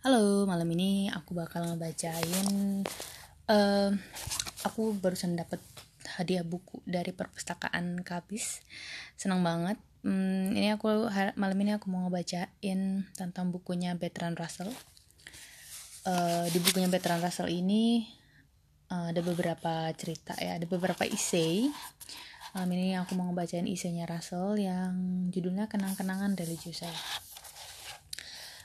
Halo, malam ini aku bakal ngebacain uh, aku barusan dapat hadiah buku dari perpustakaan Kabis. Senang banget. Hmm, ini aku malam ini aku mau ngebacain tentang bukunya Bertrand Russell. Uh, di bukunya Bertrand Russell ini uh, ada beberapa cerita ya, ada beberapa essay. Malam ini aku mau ngebacain isenya Russell yang judulnya Kenang-kenangan religius saya.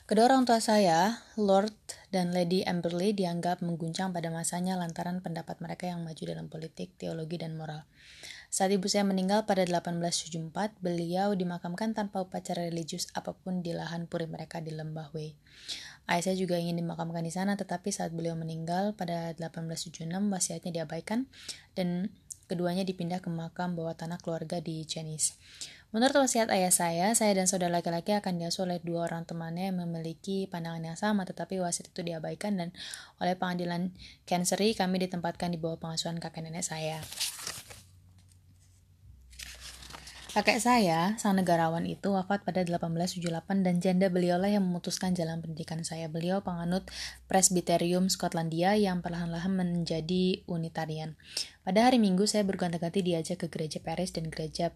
Kedua orang tua saya, Lord dan Lady Amberley dianggap mengguncang pada masanya lantaran pendapat mereka yang maju dalam politik, teologi, dan moral. Saat ibu saya meninggal pada 1874, beliau dimakamkan tanpa upacara religius apa pun di lahan puri mereka di Lembah Wei. Ayah saya juga ingin dimakamkan di sana, tetapi saat beliau meninggal pada 1876, wasiatnya diabaikan dan keduanya dipindah ke makam bawah tanah keluarga di Chinese. Menurut wasiat ayah saya, saya dan saudara laki-laki akan diasuh oleh dua orang temannya yang memiliki pandangan yang sama, tetapi wasiat itu diabaikan dan oleh pengadilan Cancery kami ditempatkan di bawah pengasuhan kakek nenek saya. Kakek saya, sang negarawan itu wafat pada 1878 dan janda beliaulah yang memutuskan jalan pendidikan saya. Beliau penganut Presbyterium Skotlandia yang perlahan-lahan menjadi Unitarian. Pada hari Minggu saya berganti-ganti diajak ke gereja Paris dan gereja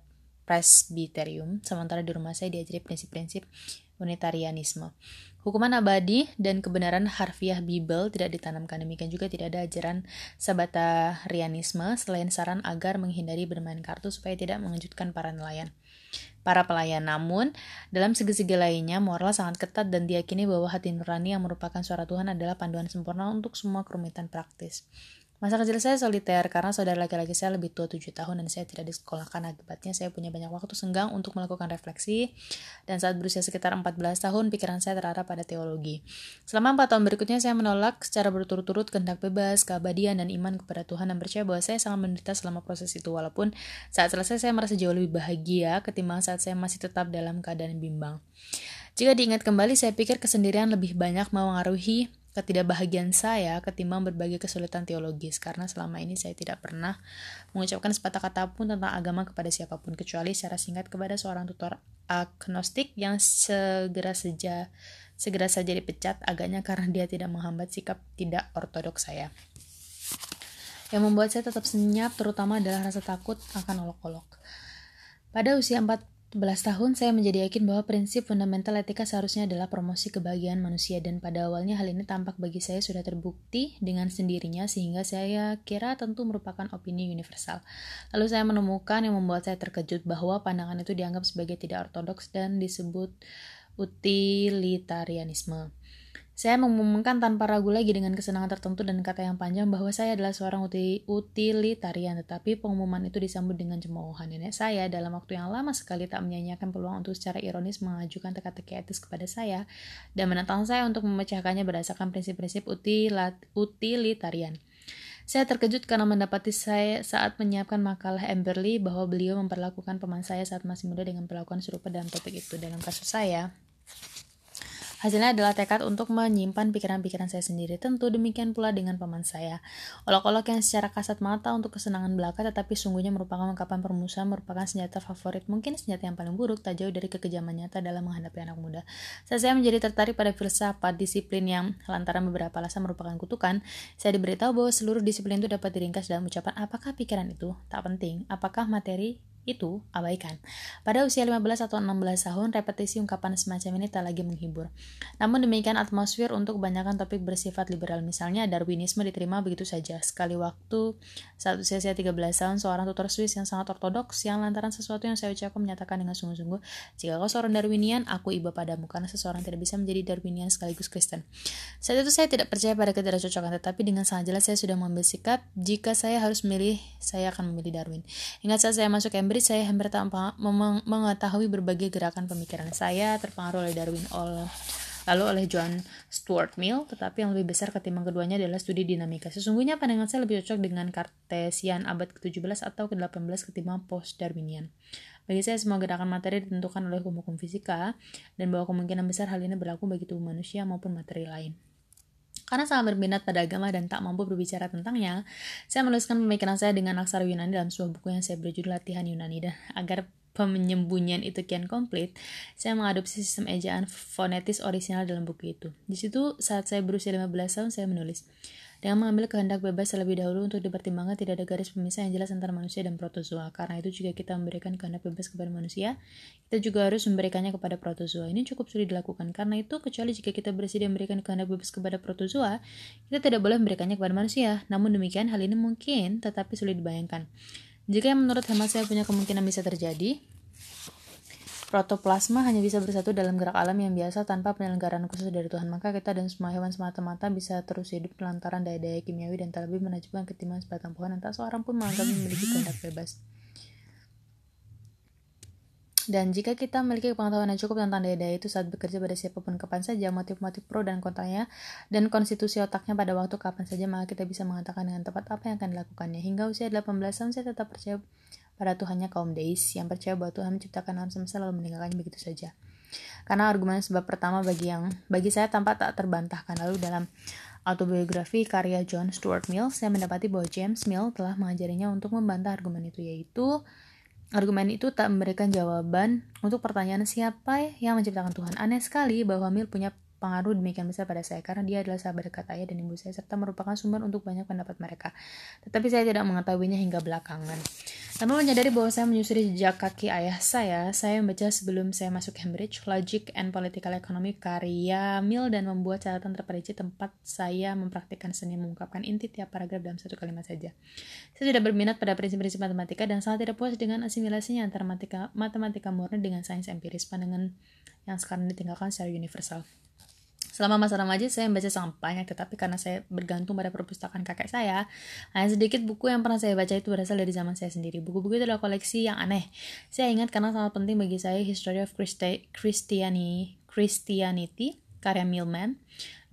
Presbyterium, sementara di rumah saya diajari prinsip-prinsip Unitarianisme. Hukuman abadi dan kebenaran harfiah Bible tidak ditanamkan. Demikian juga tidak ada ajaran sabatarianisme selain saran agar menghindari bermain kartu supaya tidak mengejutkan para nelayan. Para pelayan namun, dalam segi-segi lainnya, moral sangat ketat dan diyakini bahwa hati nurani yang merupakan suara Tuhan adalah panduan sempurna untuk semua kerumitan praktis. Masa kecil saya soliter karena saudara laki-laki saya lebih tua 7 tahun dan saya tidak disekolahkan. Akibatnya saya punya banyak waktu senggang untuk melakukan refleksi dan saat berusia sekitar 14 tahun pikiran saya terarah pada teologi. Selama 4 tahun berikutnya saya menolak secara berturut-turut kehendak bebas, keabadian dan iman kepada Tuhan dan percaya bahwa saya sangat menderita selama proses itu walaupun saat selesai saya merasa jauh lebih bahagia ketimbang saat saya masih tetap dalam keadaan bimbang. Jika diingat kembali, saya pikir kesendirian lebih banyak mengaruhi ketidakbahagiaan saya ketimbang berbagai kesulitan teologis karena selama ini saya tidak pernah mengucapkan sepatah kata pun tentang agama kepada siapa pun kecuali secara singkat kepada seorang tutor agnostik yang segera saja segera saja dipecat agaknya karena dia tidak menghambat sikap tidak ortodoks saya. Yang membuat saya tetap senyap terutama adalah rasa takut akan olok-olok. Pada usia 4 11 tahun saya menjadi yakin bahwa prinsip fundamental etika seharusnya adalah promosi kebahagiaan manusia dan pada awalnya hal ini tampak bagi saya sudah terbukti dengan sendirinya sehingga saya kira tentu merupakan opini universal. Lalu saya menemukan yang membuat saya terkejut bahwa pandangan itu dianggap sebagai tidak ortodoks dan disebut utilitarianisme. Saya mengumumkan tanpa ragu lagi dengan kesenangan tertentu dan kata yang panjang bahwa saya adalah seorang utilitarian, tetapi pengumuman itu disambut dengan cemoohan. Nenek saya dalam waktu yang lama sekali tak menyanyiakan peluang untuk secara ironis mengajukan teka-teki etis kepada saya dan menentang saya untuk memecahkannya berdasarkan prinsip-prinsip utilitarian. Saya terkejut karena mendapati saya saat menyiapkan makalah Amberley bahwa beliau memperlakukan teman saya saat masih muda dengan perlakuan serupa dalam topik itu. Dalam kasus saya, Hasilnya adalah tekad untuk menyimpan pikiran-pikiran saya sendiri. Tentu demikian pula dengan paman saya. Olok-olok yang secara kasat mata untuk kesenangan belaka tetapi sungguhnya merupakan ungkapan permusuhan merupakan senjata favorit. Mungkin senjata yang paling buruk tak jauh dari kekejaman nyata dalam menghadapi anak muda. Saat saya menjadi tertarik pada filsafat disiplin yang lantaran beberapa alasan merupakan kutukan, saya diberitahu bahwa seluruh disiplin itu dapat diringkas dalam ucapan apakah pikiran itu tak penting, apakah materi itu abaikan. Pada usia 15 atau 16 tahun, repetisi ungkapan semacam ini tak lagi menghibur. Namun demikian atmosfer untuk kebanyakan topik bersifat liberal, misalnya Darwinisme diterima begitu saja. Sekali waktu, saat usia saya 13 tahun, seorang tutor Swiss yang sangat ortodoks, yang lantaran sesuatu yang saya ucapkan menyatakan dengan sungguh-sungguh, jika kau seorang Darwinian, aku iba padamu, karena seseorang tidak bisa menjadi Darwinian sekaligus Kristen. Saat itu saya tidak percaya pada ketidakcocokan, tetapi dengan sangat jelas saya sudah mengambil sikap, jika saya harus memilih, saya akan memilih Darwin. Ingat saat saya masuk Cambridge, saya hampir tanpa mengetahui berbagai gerakan pemikiran saya terpengaruh oleh Darwin All lalu oleh John Stuart Mill, tetapi yang lebih besar ketimbang keduanya adalah studi dinamika. Sesungguhnya pandangan saya lebih cocok dengan Cartesian abad ke-17 atau ke-18 ketimbang post-Darwinian. Bagi saya, semua gerakan materi ditentukan oleh hukum-hukum fisika, dan bahwa kemungkinan besar hal ini berlaku bagi tubuh manusia maupun materi lain. Karena sangat berminat pada agama dan tak mampu berbicara tentangnya, saya menuliskan pemikiran saya dengan aksara Yunani dalam sebuah buku yang saya berjudul Latihan Yunani dan agar penyembunyian itu kian komplit, saya mengadopsi sistem ejaan fonetis orisinal dalam buku itu. Di situ saat saya berusia 15 tahun saya menulis. Dengan mengambil kehendak bebas terlebih dahulu untuk dipertimbangkan tidak ada garis pemisah yang jelas antara manusia dan protozoa. Karena itu juga kita memberikan kehendak bebas kepada manusia, kita juga harus memberikannya kepada protozoa. Ini cukup sulit dilakukan. Karena itu, kecuali jika kita bersedia memberikan kehendak bebas kepada protozoa, kita tidak boleh memberikannya kepada manusia. Namun demikian, hal ini mungkin tetapi sulit dibayangkan. Jika yang menurut hemat saya punya kemungkinan bisa terjadi, Protoplasma hanya bisa bersatu dalam gerak alam yang biasa tanpa penyelenggaraan khusus dari Tuhan. Maka kita dan semua hewan semata-mata bisa terus hidup lantaran daya-daya kimiawi dan tak lebih menakjubkan ketimbang sebatang pohon dan tak seorang pun menganggapnya memiliki kehendak bebas. Dan jika kita memiliki pengetahuan yang cukup tentang daya-daya itu saat bekerja pada siapa pun kapan saja, motif-motif pro dan kontranya, dan konstitusi otaknya pada waktu kapan saja, maka kita bisa mengatakan dengan tepat apa yang akan dilakukannya. Hingga usia 18 tahun, saya tetap percaya pada Tuhannya kaum Deis yang percaya bahwa Tuhan menciptakan alam semesta lalu meninggalkannya begitu saja. Karena argumen sebab pertama bagi yang bagi saya tampak tak terbantahkan. Lalu dalam autobiografi karya John Stuart Mill, saya mendapati bahwa James Mill telah mengajarinya untuk membantah argumen itu, yaitu argumen itu tak memberikan jawaban untuk pertanyaan siapa yang menciptakan Tuhan. Aneh sekali bahwa Mill punya pengaruh demikian besar pada saya karena dia adalah sahabat dekat ayah dan ibu saya serta merupakan sumber untuk banyak pendapat mereka. Tetapi saya tidak mengetahuinya hingga belakangan. Namun menyadari bahwa saya menyusuri jejak kaki ayah saya, saya membaca sebelum saya masuk Cambridge Logic and Political Economy karya Mill dan membuat catatan terperinci tempat saya mempraktikkan seni mengungkapkan inti tiap paragraf dalam satu kalimat saja. Saya tidak berminat pada prinsip-prinsip matematika dan sangat tidak puas dengan asimilasinya antara matematika, matematika murni dengan sains empiris pandangan yang sekarang ditinggalkan secara universal. Selama masa remaja saya membaca sangat banyak, tetapi karena saya bergantung pada perpustakaan kakek saya, hanya sedikit buku yang pernah saya baca itu berasal dari zaman saya sendiri. Buku-buku itu adalah koleksi yang aneh. Saya ingat karena sangat penting bagi saya History of Christi Christianity, Christianity karya Milman,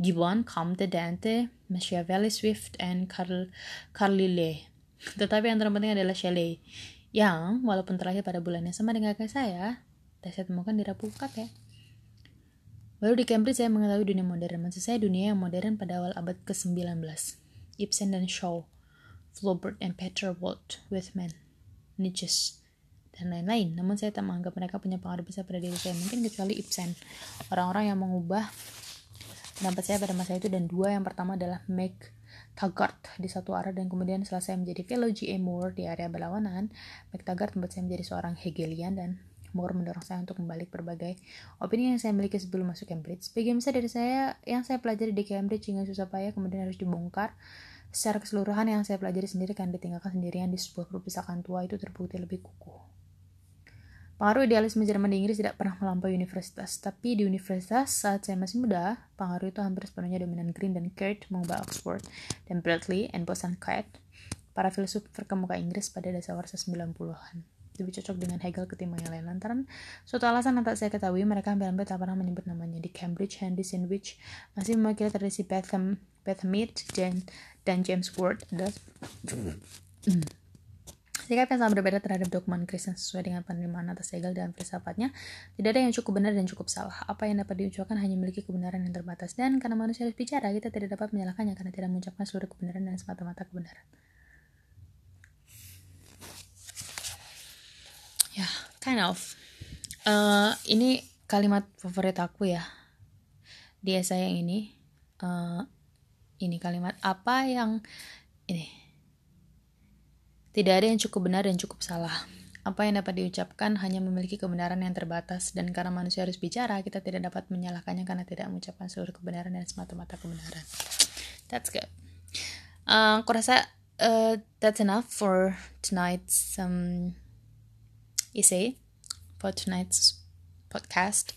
Gibbon, Comte, Dante, Machiavelli, Swift, and Carl Carlyle. Tetapi yang terpenting adalah Shelley, yang walaupun terakhir pada bulan yang sama dengan kakek saya, saya temukan di Rapukat ya. Baru di Cambridge saya mengetahui dunia modern. Maksud saya dunia yang modern pada awal abad ke-19. Ibsen dan Shaw, Flaubert and Peter Walt, Whitman, Nietzsche, dan lain-lain. Namun saya tak menganggap mereka punya pengaruh besar pada diri saya. Mungkin kecuali Ibsen. Orang-orang yang mengubah pendapat saya pada masa itu dan dua yang pertama adalah Meg Taggart di satu arah dan kemudian saya menjadi fellow G.A. Di area berlawanan, Meg Taggart membuat saya menjadi seorang Hegelian dan Moore mendorong saya untuk membalik berbagai opini yang saya miliki sebelum masuk Cambridge. Sebagian besar dari saya yang saya pelajari di Cambridge hingga susah payah kemudian harus dibongkar. Secara keseluruhan yang saya pelajari sendiri kan ditinggalkan sendirian di sebuah perpustakaan tua itu terbukti lebih kukuh. Pengaruh idealisme Jerman di Inggris tidak pernah melampaui universitas, tapi di universitas saat saya masih muda, pengaruh itu hampir sepenuhnya dominan Green dan Kurt mengubah Oxford dan Bradley and Bosanquet, para filsuf terkemuka Inggris pada dasar warsa 90-an lebih cocok dengan Hegel ketimbang yang lain lantaran suatu alasan yang tak saya ketahui mereka hampir-hampir tak pernah menyebut namanya di Cambridge Handy Sandwich masih mewakili tradisi Betham Bethmead dan, dan James Ward adalah Sikap yang sangat berbeda terhadap dokumen Kristen sesuai dengan penerimaan atas Hegel dan filsafatnya, tidak ada yang cukup benar dan cukup salah. Apa yang dapat diucapkan hanya memiliki kebenaran yang terbatas. Dan karena manusia harus bicara, kita tidak dapat menyalahkannya karena tidak mengucapkan seluruh kebenaran dan semata-mata kebenaran. Ya yeah, kind of. Uh, ini kalimat favorit aku ya. Di esai yang ini. Uh, ini kalimat apa yang ini. Tidak ada yang cukup benar dan cukup salah. Apa yang dapat diucapkan hanya memiliki kebenaran yang terbatas. Dan karena manusia harus bicara kita tidak dapat menyalahkannya karena tidak mengucapkan seluruh kebenaran dan semata-mata kebenaran. That's good. Uh, aku rasa uh, that's enough for tonight's um, isi for tonight's podcast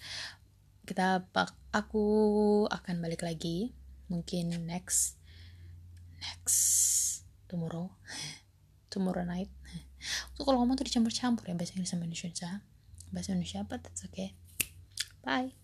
kita bak aku akan balik lagi mungkin next next tomorrow tomorrow night. Tuh kalau ngomong tuh dicampur-campur ya bahasa Inggris sama Indonesia. Bahasa Indonesia apa that's okay. Bye